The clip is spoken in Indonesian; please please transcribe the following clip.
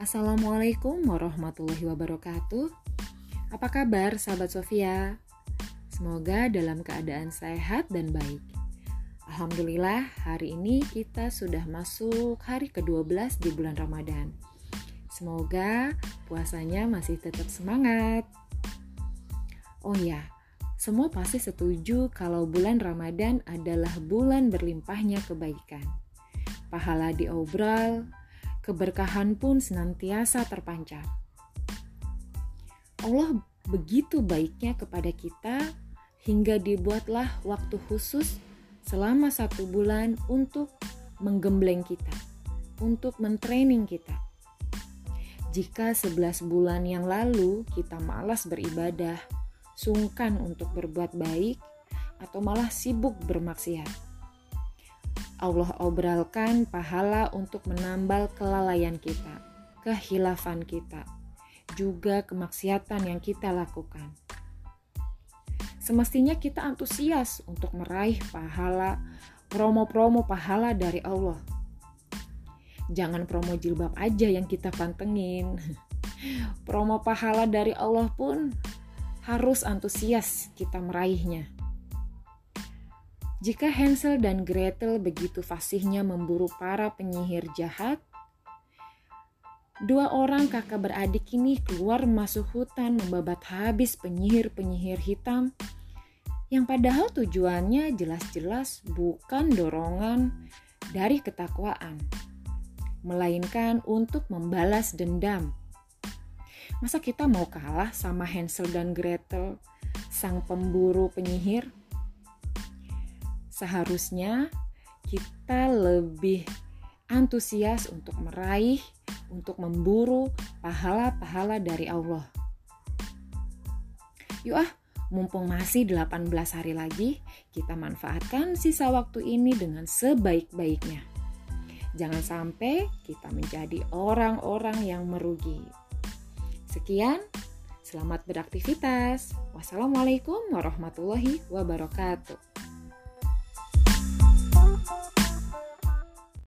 Assalamualaikum warahmatullahi wabarakatuh. Apa kabar sahabat Sofia? Semoga dalam keadaan sehat dan baik. Alhamdulillah, hari ini kita sudah masuk hari ke-12 di bulan Ramadan. Semoga puasanya masih tetap semangat. Oh ya, semua pasti setuju kalau bulan Ramadan adalah bulan berlimpahnya kebaikan. Pahala diobral, keberkahan pun senantiasa terpancar. Allah begitu baiknya kepada kita hingga dibuatlah waktu khusus selama satu bulan untuk menggembleng kita, untuk mentraining kita. Jika 11 bulan yang lalu kita malas beribadah, sungkan untuk berbuat baik, atau malah sibuk bermaksiat, Allah obralkan pahala untuk menambal kelalaian kita, kehilafan kita, juga kemaksiatan yang kita lakukan. Semestinya kita antusias untuk meraih pahala, promo-promo pahala dari Allah. Jangan promo jilbab aja yang kita pantengin. Promo pahala dari Allah pun harus antusias kita meraihnya. Jika Hansel dan Gretel begitu fasihnya memburu para penyihir jahat, dua orang kakak beradik ini keluar masuk hutan membabat habis penyihir-penyihir hitam yang padahal tujuannya jelas-jelas bukan dorongan dari ketakwaan, melainkan untuk membalas dendam. Masa kita mau kalah sama Hansel dan Gretel, sang pemburu penyihir? Seharusnya kita lebih antusias untuk meraih, untuk memburu pahala-pahala dari Allah. Yuk ah, mumpung masih 18 hari lagi, kita manfaatkan sisa waktu ini dengan sebaik-baiknya. Jangan sampai kita menjadi orang-orang yang merugi. Sekian, selamat beraktivitas. Wassalamualaikum warahmatullahi wabarakatuh.